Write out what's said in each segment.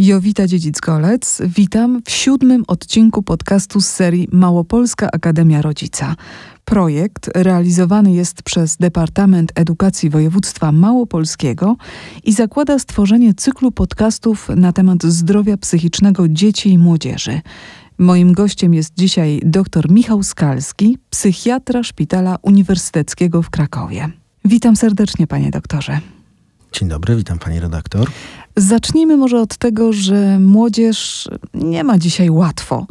Jowita Dziedzic-Golec. Witam w siódmym odcinku podcastu z serii Małopolska Akademia Rodzica. Projekt realizowany jest przez Departament Edukacji Województwa Małopolskiego i zakłada stworzenie cyklu podcastów na temat zdrowia psychicznego dzieci i młodzieży. Moim gościem jest dzisiaj dr Michał Skalski, psychiatra Szpitala Uniwersyteckiego w Krakowie. Witam serdecznie, panie doktorze. Dzień dobry, witam pani redaktor. Zacznijmy może od tego, że młodzież nie ma dzisiaj łatwo.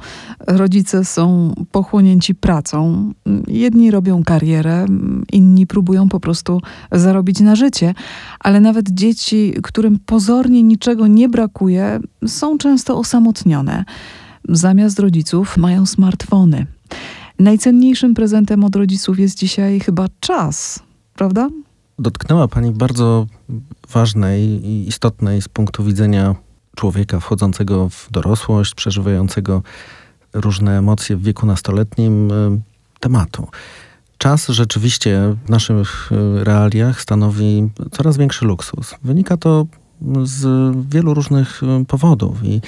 Rodzice są pochłonięci pracą. Jedni robią karierę, inni próbują po prostu zarobić na życie, ale nawet dzieci, którym pozornie niczego nie brakuje, są często osamotnione. Zamiast rodziców mają smartfony. Najcenniejszym prezentem od rodziców jest dzisiaj chyba czas, prawda? Dotknęła Pani bardzo ważnej i istotnej z punktu widzenia człowieka wchodzącego w dorosłość, przeżywającego różne emocje w wieku nastoletnim e, tematu. Czas rzeczywiście w naszych e, realiach stanowi coraz większy luksus. Wynika to z wielu różnych e, powodów i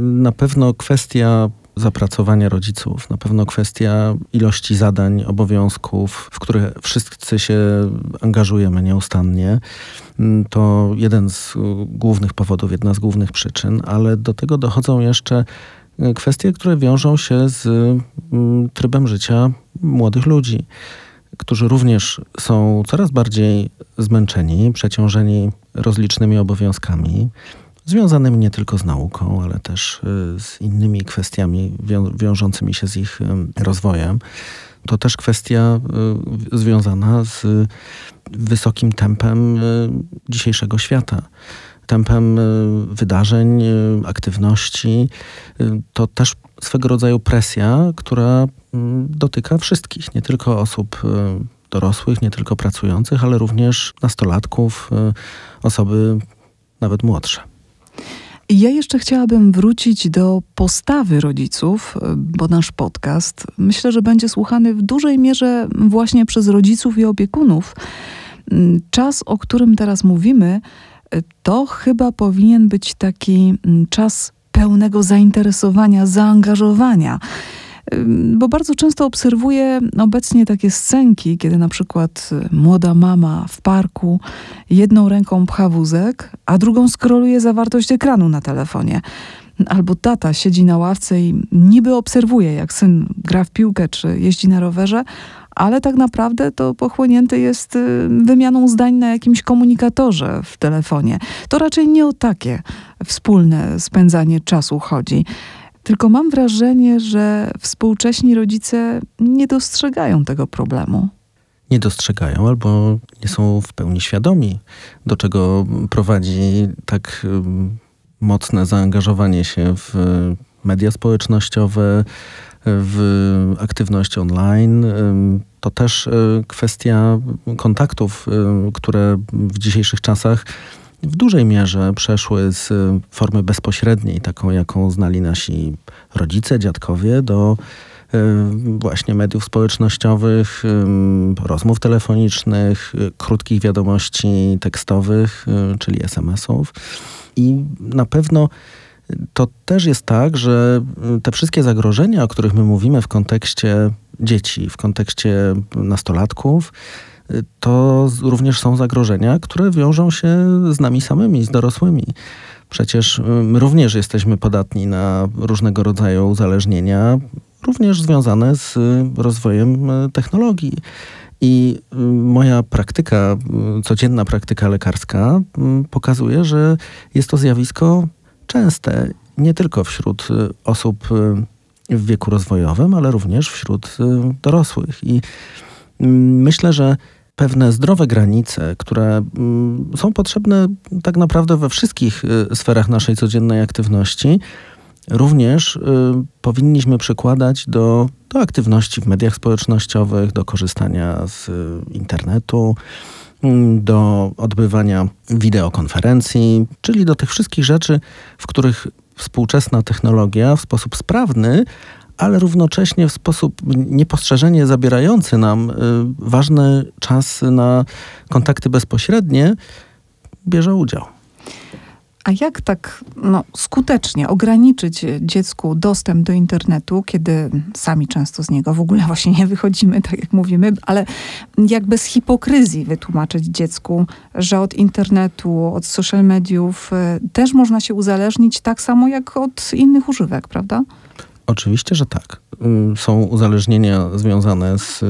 na pewno kwestia zapracowania rodziców, na pewno kwestia ilości zadań, obowiązków, w które wszyscy się angażujemy nieustannie. Mm, to jeden z głównych powodów, jedna z głównych przyczyn, ale do tego dochodzą jeszcze e, kwestie, które wiążą się z mm, trybem życia młodych ludzi, którzy również są coraz bardziej zmęczeni, przeciążeni rozlicznymi obowiązkami związanymi nie tylko z nauką, ale też y, z innymi kwestiami wią wiążącymi się z ich rozwojem. To też kwestia y, związana z wysokim tempem y, dzisiejszego świata tempem wydarzeń, aktywności. To też swego rodzaju presja, która dotyka wszystkich, nie tylko osób dorosłych, nie tylko pracujących, ale również nastolatków, osoby nawet młodsze. Ja jeszcze chciałabym wrócić do postawy rodziców, bo nasz podcast myślę, że będzie słuchany w dużej mierze właśnie przez rodziców i opiekunów. Czas, o którym teraz mówimy, to chyba powinien być taki czas pełnego zainteresowania, zaangażowania bo bardzo często obserwuję obecnie takie scenki, kiedy na przykład y, młoda mama w parku jedną ręką pcha wózek, a drugą skroluje zawartość ekranu na telefonie. Albo tata siedzi na ławce i niby obserwuje, jak syn gra w piłkę czy jeździ na rowerze, ale tak naprawdę to pochłonięty jest y, wymianą zdań na jakimś komunikatorze w telefonie. To raczej nie o takie wspólne spędzanie czasu chodzi. Tylko mam wrażenie, że współcześni rodzice nie dostrzegają tego problemu. Nie dostrzegają albo nie są w pełni świadomi, do czego prowadzi tak mocne zaangażowanie się w media społecznościowe, w aktywność online. To też e, kwestia kontaktów, które w dzisiejszych czasach w dużej mierze przeszły z formy bezpośredniej, taką jaką znali nasi rodzice, dziadkowie, do e, właśnie mediów społecznościowych, rozmów telefonicznych, krótkich wiadomości tekstowych, czyli SMS-ów. I na pewno to też jest tak, że te wszystkie zagrożenia, o których my mówimy w kontekście dzieci, w kontekście nastolatków, to również są zagrożenia, które wiążą się z nami samymi, z dorosłymi. Przecież my również jesteśmy podatni na różnego rodzaju uzależnienia, również związane z rozwojem e, technologii. I moja praktyka, codzienna praktyka lekarska pokazuje, że jest to zjawisko częste, nie tylko wśród osób w wieku rozwojowym, ale również wśród dorosłych. I myślę, że pewne zdrowe granice, które mm, są potrzebne tak naprawdę we wszystkich y, sferach naszej codziennej aktywności, również y, powinniśmy przykładać do, do aktywności w mediach społecznościowych, do korzystania z y, internetu, mm, do odbywania wideokonferencji, czyli do tych wszystkich rzeczy, w których współczesna technologia w sposób sprawny, ale równocześnie w sposób niepostrzeżenie zabierający nam y, ważny czas na kontakty bezpośrednie, bierze udział. A jak tak no, skutecznie ograniczyć dziecku dostęp do internetu, kiedy sami często z niego w ogóle właśnie nie wychodzimy, tak jak mówimy, ale jak bez hipokryzji wytłumaczyć dziecku, że od internetu, od social mediów e, też można się uzależnić tak samo jak od innych używek, prawda? Oczywiście, że tak. Mm, są uzależnienia związane z y,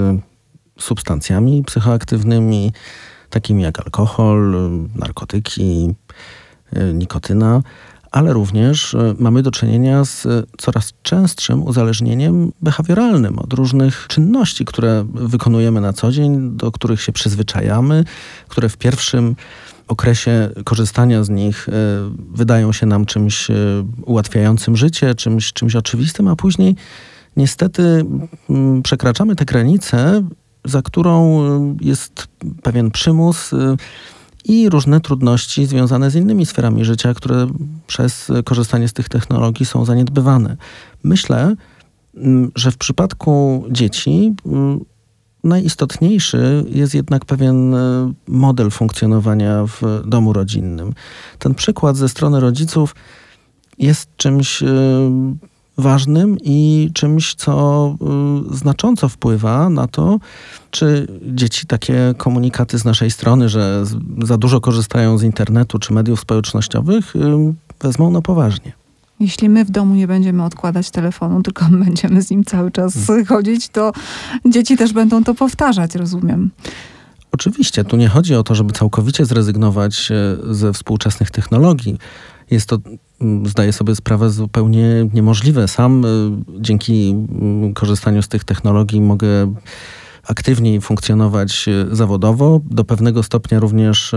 substancjami psychoaktywnymi, takimi jak alkohol, y, narkotyki, y, nikotyna, ale również mamy do czynienia z coraz częstszym uzależnieniem behawioralnym od różnych czynności, które wykonujemy na co dzień, do których się przyzwyczajamy, które w pierwszym okresie korzystania z nich e, wydają się nam czymś e, ułatwiającym życie, czymś, czymś oczywistym, a później niestety mm, przekraczamy tę granicę, za którą e, jest pewien przymus i różne trudności związane z innymi sferami życia, które przez korzystanie z tych technologii są zaniedbywane. Myślę, mm, że w przypadku dzieci mm, najistotniejszy jest jednak pewien e, model funkcjonowania w domu rodzinnym. Ten przykład ze strony rodziców jest czymś e, ważnym i czymś, co e, znacząco wpływa na to, czy dzieci takie komunikaty z naszej strony, że za dużo korzystają z internetu czy mediów społecznościowych, wezmą na poważnie. Jeśli my w domu nie będziemy odkładać telefonu, tylko będziemy z nim cały czas hmm. chodzić, to dzieci też będą to powtarzać, rozumiem. Oczywiście, tu nie chodzi o to, żeby całkowicie zrezygnować e, ze współczesnych technologii. Jest to, mm, zdaję sobie sprawę, zupełnie niemożliwe. Sam e, dzięki mm, korzystaniu z tych technologii mogę aktywniej funkcjonować e, zawodowo, do pewnego stopnia również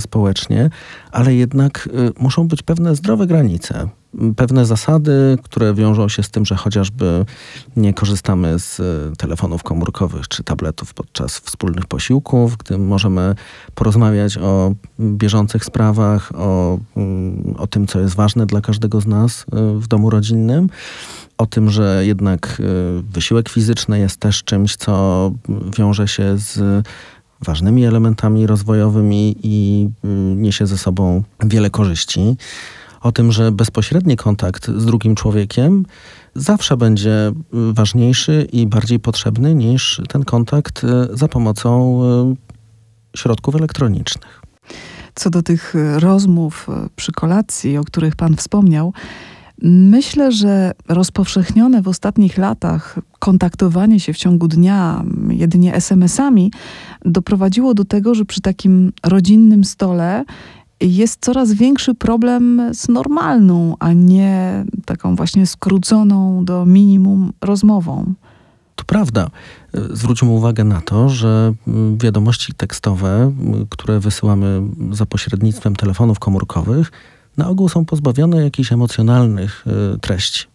społecznie, ale jednak muszą być pewne zdrowe granice pewne zasady, które wiążą się z tym, że chociażby nie korzystamy z e, telefonów komórkowych czy tabletów podczas wspólnych posiłków, gdy możemy porozmawiać o bieżących sprawach, o, mm, o tym, co jest ważne dla każdego z nas e, w domu rodzinnym o tym, że jednak e, wysiłek fizyczny jest też czymś, co wiąże się z ważnymi elementami rozwojowymi i niesie ze sobą wiele korzyści o tym, że bezpośredni kontakt z drugim człowiekiem zawsze będzie ważniejszy i bardziej potrzebny niż ten kontakt e, za pomocą e, środków elektronicznych. Co do tych rozmów e, przy kolacji, o których Pan wspomniał, Myślę, że rozpowszechnione w ostatnich latach kontaktowanie się w ciągu dnia jedynie SMS-ami doprowadziło do tego, że przy takim rodzinnym stole jest coraz większy problem z normalną, a nie taką właśnie skróconą do minimum rozmową. To prawda. Zwróćmy uwagę na to, że wiadomości tekstowe, które wysyłamy za pośrednictwem telefonów komórkowych, na ogół są pozbawione jakichś emocjonalnych y, treści.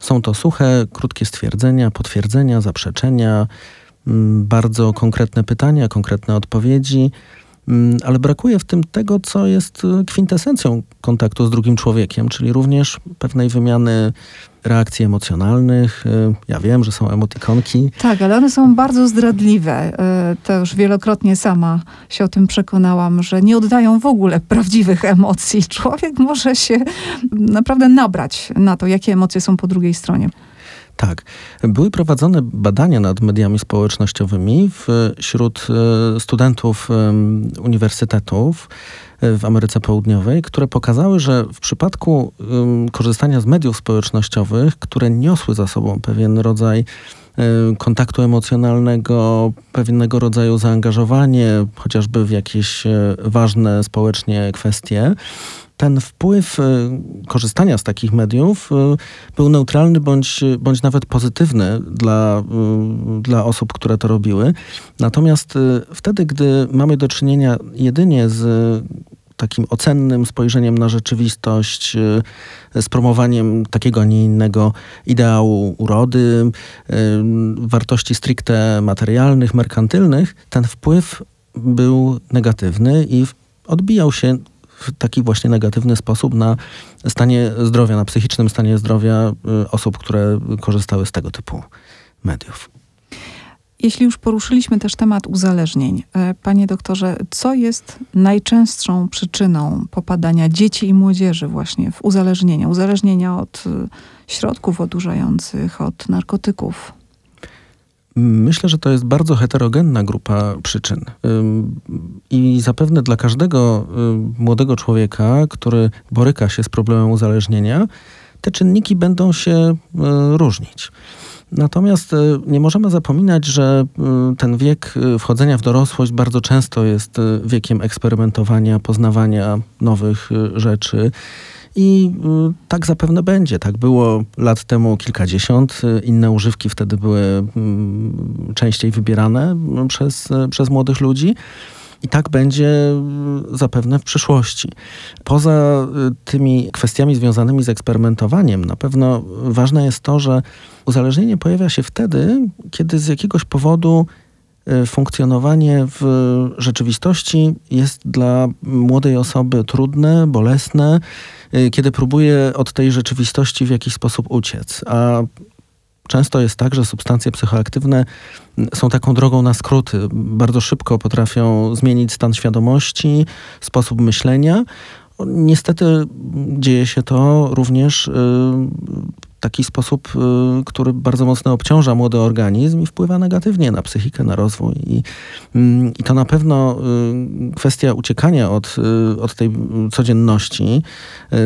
Są to suche, krótkie stwierdzenia, potwierdzenia, zaprzeczenia, bardzo konkretne pytania, konkretne odpowiedzi Mm, ale brakuje w tym tego, co jest y, kwintesencją kontaktu z drugim człowiekiem, czyli również pewnej wymiany reakcji emocjonalnych. Y, ja wiem, że są emotikonki. Tak, ale one są bardzo zdradliwe. Y, to już wielokrotnie sama się o tym przekonałam, że nie oddają w ogóle prawdziwych emocji. Człowiek może się naprawdę nabrać na to, jakie emocje są po drugiej stronie. Tak. Były prowadzone badania nad mediami społecznościowymi wśród e, studentów uniwersytetów e, w Ameryce Południowej, które pokazały, że w przypadku korzystania z mediów społecznościowych, które niosły za sobą pewien rodzaj kontaktu emocjonalnego, pewnego rodzaju zaangażowanie, chociażby w jakieś ważne społecznie kwestie, ten wpływ y, korzystania z takich mediów y, był neutralny bądź, bądź nawet pozytywny dla, y, dla osób, które to robiły. Natomiast wtedy, gdy mamy do czynienia jedynie z takim ocennym spojrzeniem na rzeczywistość, z promowaniem takiego, a nie innego ideału urody, wartości stricte materialnych, merkantylnych, ten wpływ był negatywny i odbijał się w taki właśnie negatywny sposób na stanie zdrowia, na psychicznym stanie zdrowia y, osób, które korzystały z tego typu mediów. Jeśli już poruszyliśmy też temat uzależnień, e, panie doktorze, co jest najczęstszą przyczyną popadania dzieci i młodzieży właśnie w uzależnienia? Uzależnienia od e, środków odurzających, od narkotyków? Myślę, że to jest bardzo heterogenna grupa przyczyn. I zapewne dla każdego młodego człowieka, który boryka się z problemem uzależnienia, te czynniki będą się e, różnić. Natomiast e, nie możemy zapominać, że e, ten wiek wchodzenia w dorosłość bardzo często jest wiekiem eksperymentowania, poznawania nowych rzeczy. I tak zapewne będzie. Tak było lat temu kilkadziesiąt. Inne używki wtedy były mm, częściej wybierane przez, przez młodych ludzi. I tak będzie zapewne w przyszłości. Poza tymi kwestiami związanymi z eksperymentowaniem, na pewno ważne jest to, że uzależnienie pojawia się wtedy, kiedy z jakiegoś powodu e, funkcjonowanie w rzeczywistości jest dla młodej osoby trudne, bolesne, e, kiedy próbuje od tej rzeczywistości w jakiś sposób uciec. A Często jest tak, że substancje psychoaktywne są taką drogą na skróty. Bardzo szybko potrafią zmienić stan świadomości, sposób myślenia. Niestety dzieje się to również y, taki sposób, y, który bardzo mocno obciąża młody organizm i wpływa negatywnie na psychikę, na rozwój. I, mm, i to na pewno y, kwestia uciekania od, y, od tej codzienności,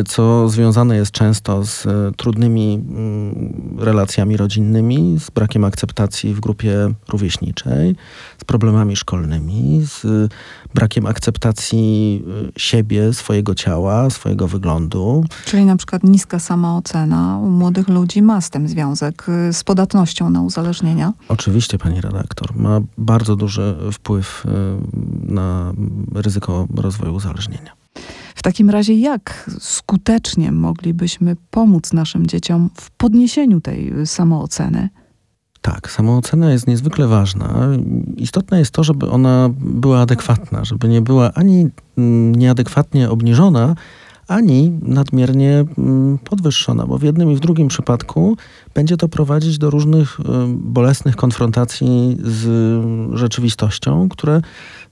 co związane jest często z trudnymi mm, relacjami rodzinnymi, z brakiem akceptacji w grupie rówieśniczej, z problemami szkolnymi, z brakiem akceptacji siebie, swojego ciała, swojego wyglądu. Czyli na przykład niska samoocena u młodych młodych ludzi ma z tym związek, y, z podatnością na uzależnienia? Oczywiście, pani redaktor. Ma bardzo duży wpływ y, na ryzyko rozwoju uzależnienia. W takim razie, jak skutecznie moglibyśmy pomóc naszym dzieciom w podniesieniu tej samooceny? Tak, samoocena jest niezwykle ważna. Istotne jest to, żeby ona była adekwatna, żeby nie była ani mm, nieadekwatnie obniżona, ani nadmiernie mm, podwyższona, bo w jednym i w drugim przypadku będzie to prowadzić do różnych y, bolesnych konfrontacji z rzeczywistością, które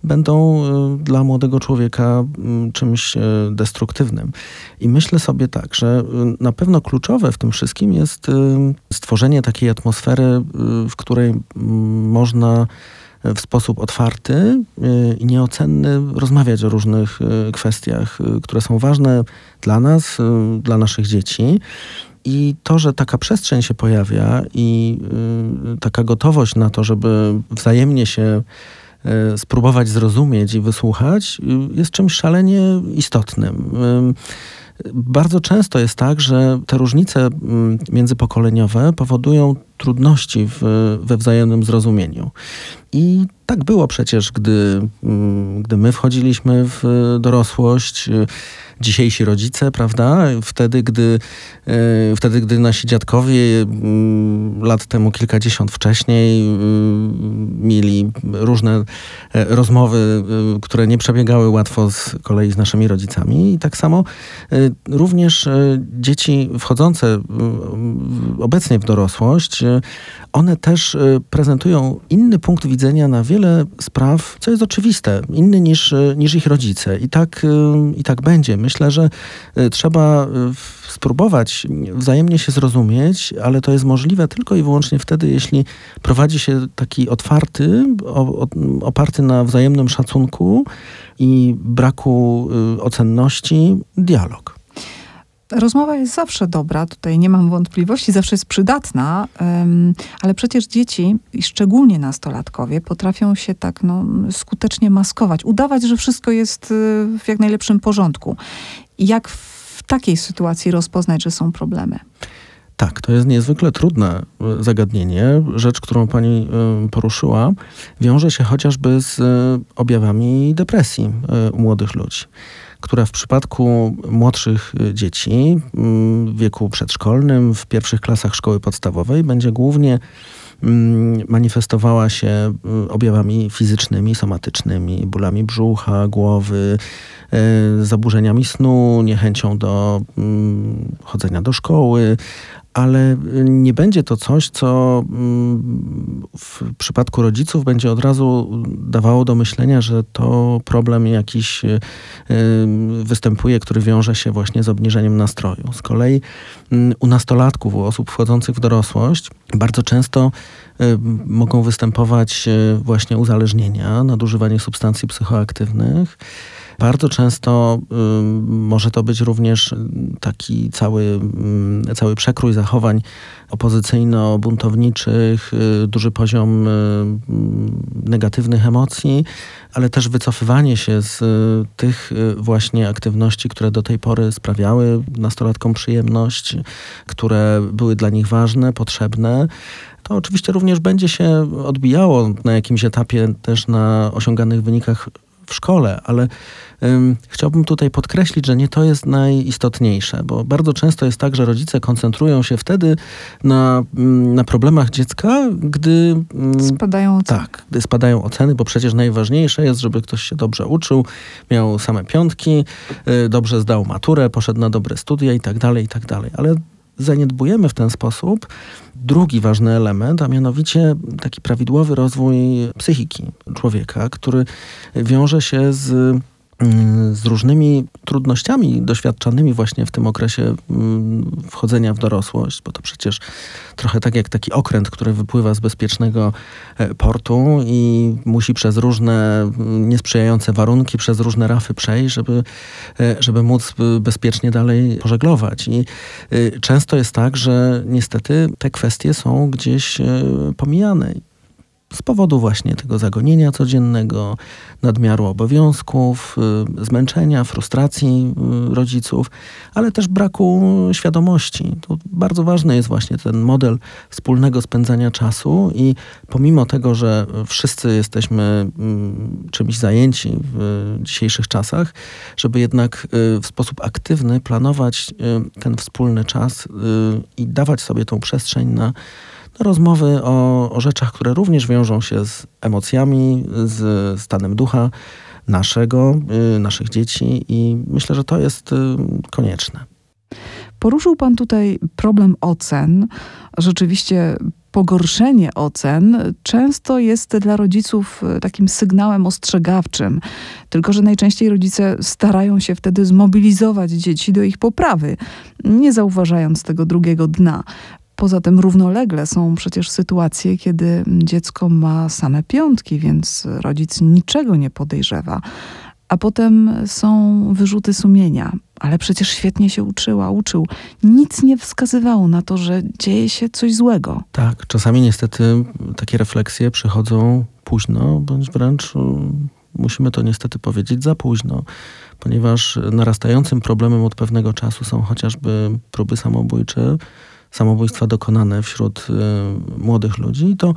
będą y, dla młodego człowieka mm, czymś y, destruktywnym. I myślę sobie tak, że na pewno kluczowe w tym wszystkim jest stworzenie takiej atmosfery, w której mm, można w sposób otwarty y, i nieocenny rozmawiać o różnych y, kwestiach, y, które są ważne dla nas, dla naszych dzieci. I to, że taka przestrzeń się pojawia i taka gotowość na to, żeby wzajemnie się spróbować zrozumieć i wysłuchać, jest czymś szalenie istotnym. Bardzo często jest tak, że te różnice mm, międzypokoleniowe powodują trudności w, we wzajemnym zrozumieniu. I tak było przecież, gdy, mm, gdy my wchodzilimy w dorosłość dzisiejsi rodzice, prawda? Wtedy, gdy, e, wtedy, gdy nasi dziadkowie mm, lat temu, kilkadziesiąt wcześniej, mm, mieli różne e, rozmowy, które nie przebiegały łatwo z kolei z naszymi rodzicami. I tak samo również dzieci wchodzące obecnie w dorosłość, one też prezentują inny punkt widzenia na wiele spraw, co jest oczywiste, inny niż, niż ich rodzice. I tak, i tak będzie. Myślę, że trzeba spróbować wzajemnie się zrozumieć, ale to jest możliwe tylko i wyłącznie wtedy, jeśli prowadzi się taki otwarty, oparty na wzajemnym szacunku i braku ocenności dialog. Rozmowa jest zawsze dobra, tutaj nie mam wątpliwości, zawsze jest przydatna, ale przecież dzieci, szczególnie nastolatkowie, potrafią się tak no, skutecznie maskować, udawać, że wszystko jest y, w jak najlepszym porządku. Jak w takiej sytuacji rozpoznać, że są problemy? Tak, to jest niezwykle trudne y, zagadnienie. Rzecz, którą pani y, poruszyła, wiąże się chociażby z objawami depresji u młodych ludzi która w przypadku młodszych y, dzieci mm, w wieku przedszkolnym, w pierwszych klasach szkoły podstawowej będzie głównie mm, manifestowała się y, objawami fizycznymi, somatycznymi, bólami brzucha, głowy, y, zaburzeniami snu, niechęcią do mm, chodzenia do szkoły, ale nie będzie to coś, co mm, w przypadku rodziców będzie od razu dawało do myślenia, że to problem jakiś y, występuje, który wiąże się właśnie z obniżeniem nastroju. Z kolei mm, u nastolatków, u osób wchodzących w dorosłość, bardzo często y, mogą występować y, właśnie uzależnienia, nadużywanie substancji psychoaktywnych. Bardzo często może to być również taki cały, cały przekrój zachowań opozycyjno-buntowniczych, y, duży poziom y, negatywnych emocji, ale też wycofywanie się z y, tych właśnie aktywności, które do tej pory sprawiały nastolatkom przyjemność, które były dla nich ważne, potrzebne. To oczywiście również będzie się odbijało na jakimś etapie też na osiąganych wynikach w szkole, ale Chciałbym tutaj podkreślić, że nie to jest najistotniejsze, bo bardzo często jest tak, że rodzice koncentrują się wtedy na, mm, na problemach dziecka, gdy mm, spadają oceny. Tak, gdy spadają oceny, bo przecież najważniejsze jest, żeby ktoś się dobrze uczył, miał same piątki, y, dobrze zdał maturę, poszedł na dobre studia i tak dalej, i tak dalej. Ale zaniedbujemy w ten sposób. Drugi ważny element, a mianowicie taki prawidłowy rozwój psychiki człowieka, który wiąże się z z różnymi trudnościami doświadczanymi właśnie w tym okresie mm, wchodzenia w dorosłość, bo to przecież trochę tak jak taki okręt, który wypływa z bezpiecznego e, portu i musi przez różne mm, niesprzyjające warunki, przez różne rafy przejść, żeby, e, żeby móc bezpiecznie dalej pożeglować. I e, często jest tak, że niestety te kwestie są gdzieś pomijane z powodu właśnie tego zagonienia codziennego, nadmiaru obowiązków, y, zmęczenia, frustracji y, rodziców, ale też braku świadomości. To bardzo ważny jest właśnie ten model wspólnego spędzania czasu i pomimo tego, że wszyscy jesteśmy mm, czymś zajęci w dzisiejszych czasach, żeby jednak y, w sposób aktywny planować ten wspólny czas i dawać sobie tą przestrzeń na rozmowy o, o rzeczach, które również wiążą się z emocjami, z stanem ducha naszego, y, naszych dzieci i myślę, że to jest y, konieczne. Poruszył Pan tutaj problem ocen. Rzeczywiście pogorszenie ocen często jest dla rodziców y, takim sygnałem ostrzegawczym. Tylko, że najczęściej rodzice starają się wtedy zmobilizować dzieci do ich poprawy, nie zauważając tego drugiego dna. Poza tym równolegle są przecież sytuacje, kiedy dziecko ma same piątki, więc rodzic niczego nie podejrzewa. A potem są wyrzuty sumienia. Ale przecież świetnie się uczyła, uczył. Nic nie wskazywało na to, że dzieje się coś złego. Tak, czasami niestety takie refleksje przychodzą późno, bądź wręcz mm, musimy to niestety powiedzieć za późno, ponieważ narastającym problemem od pewnego czasu są chociażby próby samobójcze, samobójstwa dokonane wśród y, młodych ludzi, to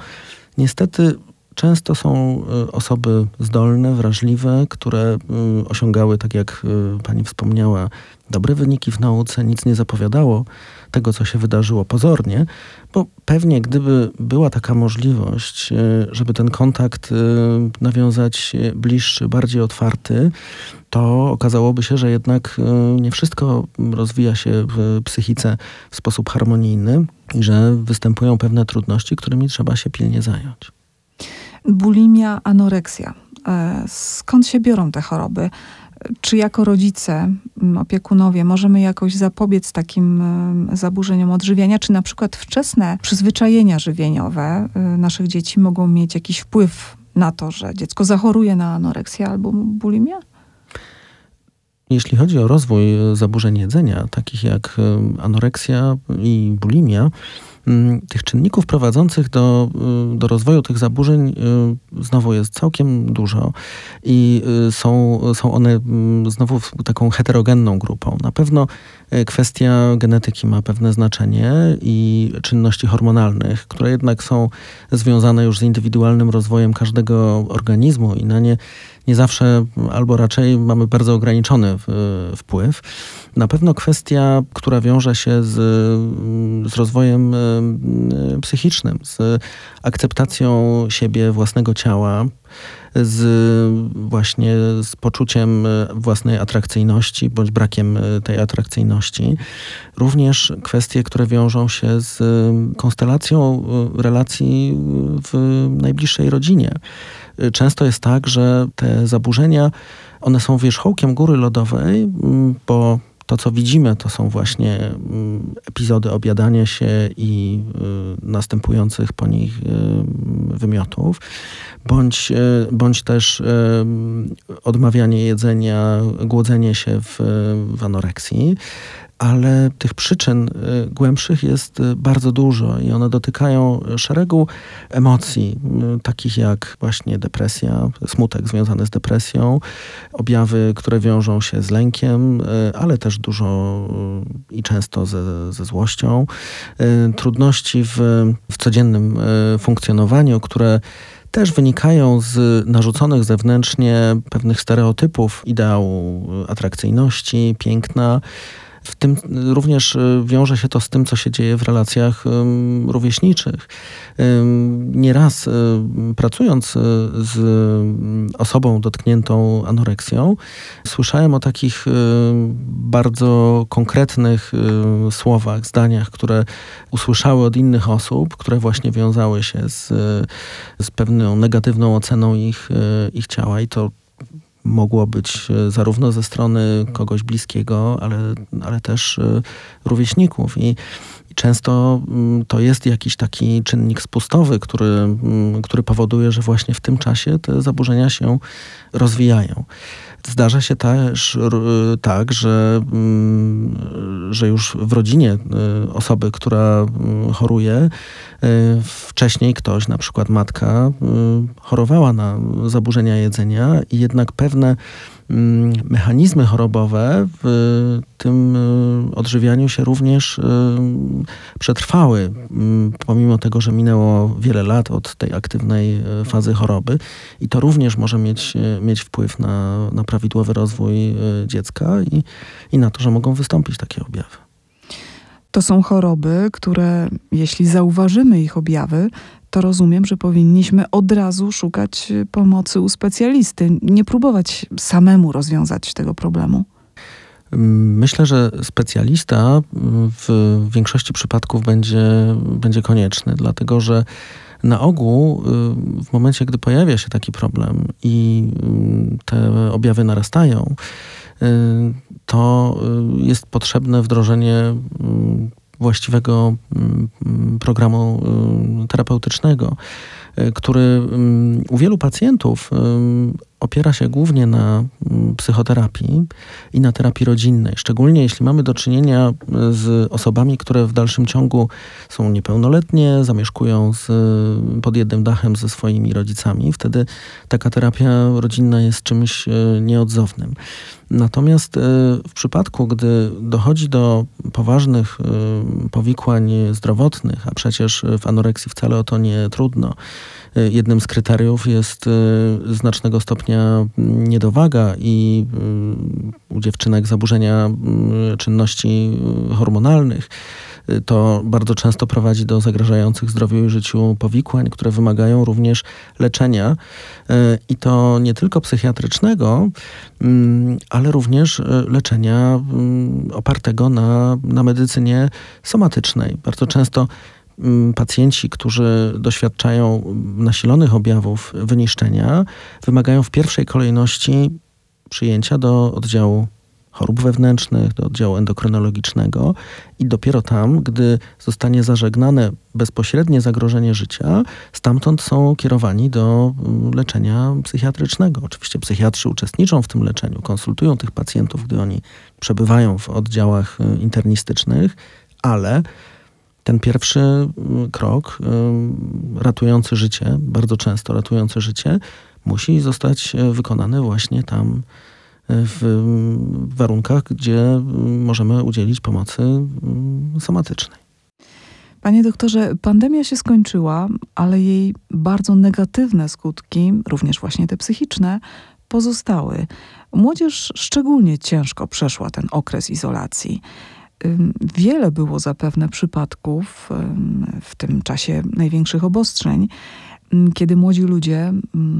niestety często są y, osoby zdolne, wrażliwe, które y, osiągały, tak jak pani wspomniała, dobre wyniki w nauce, nic nie zapowiadało tego, co się wydarzyło pozornie, bo pewnie gdyby była taka możliwość, żeby ten kontakt nawiązać bliższy, bardziej otwarty, to okazałoby się, że jednak nie wszystko rozwija się w psychice w sposób harmonijny i że występują pewne trudności, którymi trzeba się pilnie zająć. Bulimia, anoreksja. E, skąd się biorą te choroby? Czy jako rodzice, opiekunowie możemy jakoś zapobiec takim zaburzeniom odżywiania? Czy na przykład wczesne przyzwyczajenia żywieniowe e, naszych dzieci mogą mieć jakiś wpływ na to, że dziecko zachoruje na anoreksję albo bulimię? Jeśli chodzi o rozwój e, zaburzeń jedzenia, takich jak e, anoreksja i bulimia, tych czynników prowadzących do, e, do rozwoju tych zaburzeń znowu jest całkiem dużo i są, są one mm, znowu taką heterogenną grupą. Na pewno kwestia genetyki ma pewne znaczenie i czynności hormonalnych, które jednak są związane już z indywidualnym rozwojem każdego organizmu i na nie nie zawsze, albo raczej mamy bardzo ograniczony wpływ. Na pewno kwestia, która wiąże się z, z rozwojem psychicznym, z akceptacją siebie, własnego ciała, z właśnie z poczuciem własnej atrakcyjności bądź brakiem tej atrakcyjności. Również kwestie, które wiążą się z konstelacją relacji w najbliższej rodzinie. Często jest tak, że te zaburzenia, one są wierzchołkiem góry lodowej, bo to, co widzimy, to są właśnie mm, epizody objadania się i y, następujących po nich y, wymiotów, bądź, y, bądź też odmawianie jedzenia, głodzenie się w, w anoreksji ale tych przyczyn y, głębszych jest y, bardzo dużo i one dotykają szeregu emocji, y, takich jak właśnie depresja, smutek związany z depresją, objawy, które wiążą się z lękiem, ale też dużo i często ze, ze złością, trudności w, w codziennym funkcjonowaniu, które też wynikają z narzuconych zewnętrznie pewnych stereotypów ideału atrakcyjności, piękna, w tym również y, wiąże się to z tym, co się dzieje w relacjach rówieśniczych. Nieraz y, pracując y, z osobą dotkniętą anoreksją, słyszałem o takich bardzo konkretnych słowach, zdaniach, które usłyszały od innych osób, które właśnie wiązały się z, z pewną negatywną oceną ich, ich ciała i to mogło być e, zarówno ze strony kogoś bliskiego, ale, ale też e, rówieśników. I, i często mm, to jest jakiś taki czynnik spustowy, który, mm, który powoduje, że właśnie w tym czasie te zaburzenia się rozwijają. Zdarza się też tak, że, mm, że już w rodzinie y, osoby, która y, choruje, y, wcześniej ktoś, na przykład matka, chorowała na zaburzenia jedzenia i jednak pewne mechanizmy chorobowe w tym y, odżywianiu się również y, przetrwały, mm, pomimo tego, że minęło wiele lat od tej aktywnej y, fazy choroby. I to również może mieć, mieć wpływ na, na prawidłowy rozwój dziecka i, i na to, że mogą wystąpić takie objawy. To są choroby, które jeśli zauważymy ich objawy, to rozumiem, że powinniśmy od razu szukać pomocy u specjalisty, nie próbować samemu rozwiązać tego problemu. Myślę, że specjalista w większości przypadków będzie, będzie konieczny, dlatego że na ogół w momencie, gdy pojawia się taki problem i te objawy narastają, to jest potrzebne wdrożenie właściwego mm, programu y, terapeutycznego, y, który mm, u wielu pacjentów opiera się głównie na psychoterapii i na terapii rodzinnej. Szczególnie jeśli mamy do czynienia z osobami, które w dalszym ciągu są niepełnoletnie, zamieszkują z, pod jednym dachem ze swoimi rodzicami. Wtedy taka terapia rodzinna jest czymś y, nieodzownym. Natomiast e, w przypadku, gdy dochodzi do poważnych e, powikłań zdrowotnych, a przecież w anoreksji wcale o to nie trudno, e, jednym z kryteriów jest znacznego stopnia niedowaga i u dziewczynek zaburzenia czynności hormonalnych to bardzo często prowadzi do zagrażających zdrowiu i życiu powikłań, które wymagają również leczenia e, i to nie tylko psychiatrycznego, mm, ale również e, leczenia mm, opartego na, na medycynie somatycznej. Bardzo często mm, pacjenci, którzy doświadczają nasilonych objawów wyniszczenia, wymagają w pierwszej kolejności przyjęcia do oddziału chorób wewnętrznych, do oddziału endokrynologicznego i dopiero tam, gdy zostanie zażegnane bezpośrednie zagrożenie życia, stamtąd są kierowani do mm, leczenia psychiatrycznego. Oczywiście psychiatrzy uczestniczą w tym leczeniu, konsultują tych pacjentów, gdy oni przebywają w oddziałach y, internistycznych, ale ten pierwszy mm, krok, y, ratujący życie, bardzo często ratujący życie, musi zostać y, wykonany właśnie tam w warunkach, gdzie możemy udzielić pomocy mm, somatycznej. Panie doktorze, pandemia się skończyła, ale jej bardzo negatywne skutki, również właśnie te psychiczne, pozostały. Młodzież szczególnie ciężko przeszła ten okres izolacji. Wiele było zapewne przypadków w tym czasie największych obostrzeń, kiedy młodzi ludzie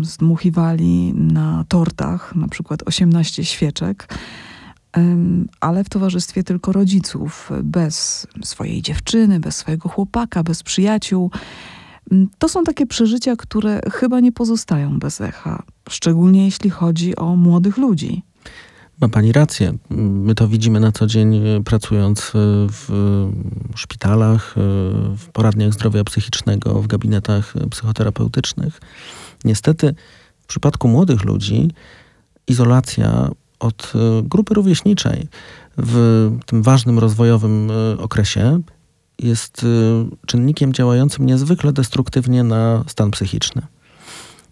zdmuchiwali na tortach na przykład 18 świeczek, ale w towarzystwie tylko rodziców, bez swojej dziewczyny, bez swojego chłopaka, bez przyjaciół. To są takie przeżycia, które chyba nie pozostają bez echa, szczególnie jeśli chodzi o młodych ludzi. Ma pani rację. My to widzimy na co dzień e, pracując e, w szpitalach, e, w poradniach zdrowia psychicznego, w gabinetach psychoterapeutycznych. Niestety w przypadku młodych ludzi izolacja od grupy rówieśniczej w tym ważnym rozwojowym okresie jest czynnikiem działającym niezwykle destruktywnie na stan psychiczny.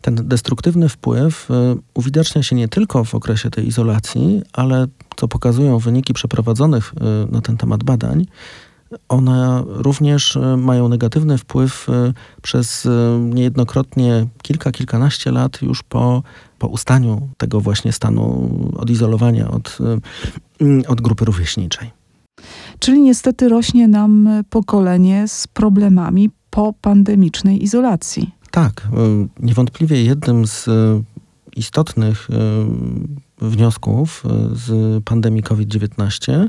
Ten destruktywny wpływ y, uwidacznia się nie tylko w okresie tej izolacji, ale co pokazują wyniki przeprowadzonych y, na ten temat badań, one również y, mają negatywny wpływ przez niejednokrotnie kilka, kilkanaście lat już po, po ustaniu tego właśnie stanu odizolowania od, od grupy rówieśniczej. Czyli niestety rośnie nam pokolenie z problemami po pandemicznej izolacji. Tak, e, niewątpliwie jednym z e, istotnych e, wniosków z pandemii COVID-19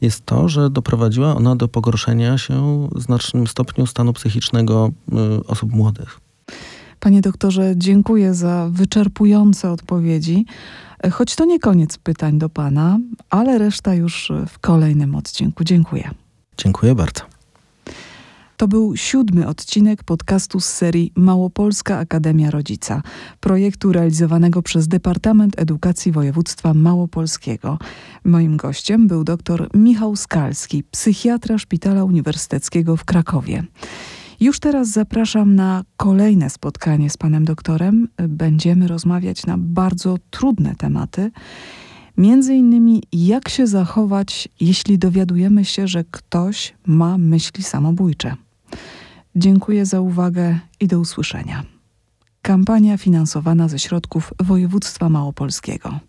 jest to, że doprowadziła ona do pogorszenia się w znacznym stopniu stanu psychicznego osób młodych. Panie doktorze, dziękuję za wyczerpujące odpowiedzi. Choć to nie koniec pytań do pana, ale reszta już w kolejnym odcinku. Dziękuję. Dziękuję bardzo. To był siódmy odcinek podcastu z serii Małopolska Akademia Rodzica, projektu realizowanego przez Departament Edukacji Województwa Małopolskiego. Moim gościem był dr Michał Skalski, psychiatra Szpitala Uniwersyteckiego w Krakowie. Już teraz zapraszam na kolejne spotkanie z panem doktorem. Będziemy rozmawiać na bardzo trudne tematy. Między innymi, jak się zachować, jeśli dowiadujemy się, że ktoś ma myśli samobójcze. Dziękuję za uwagę i do usłyszenia. Kampania finansowana ze środków województwa małopolskiego.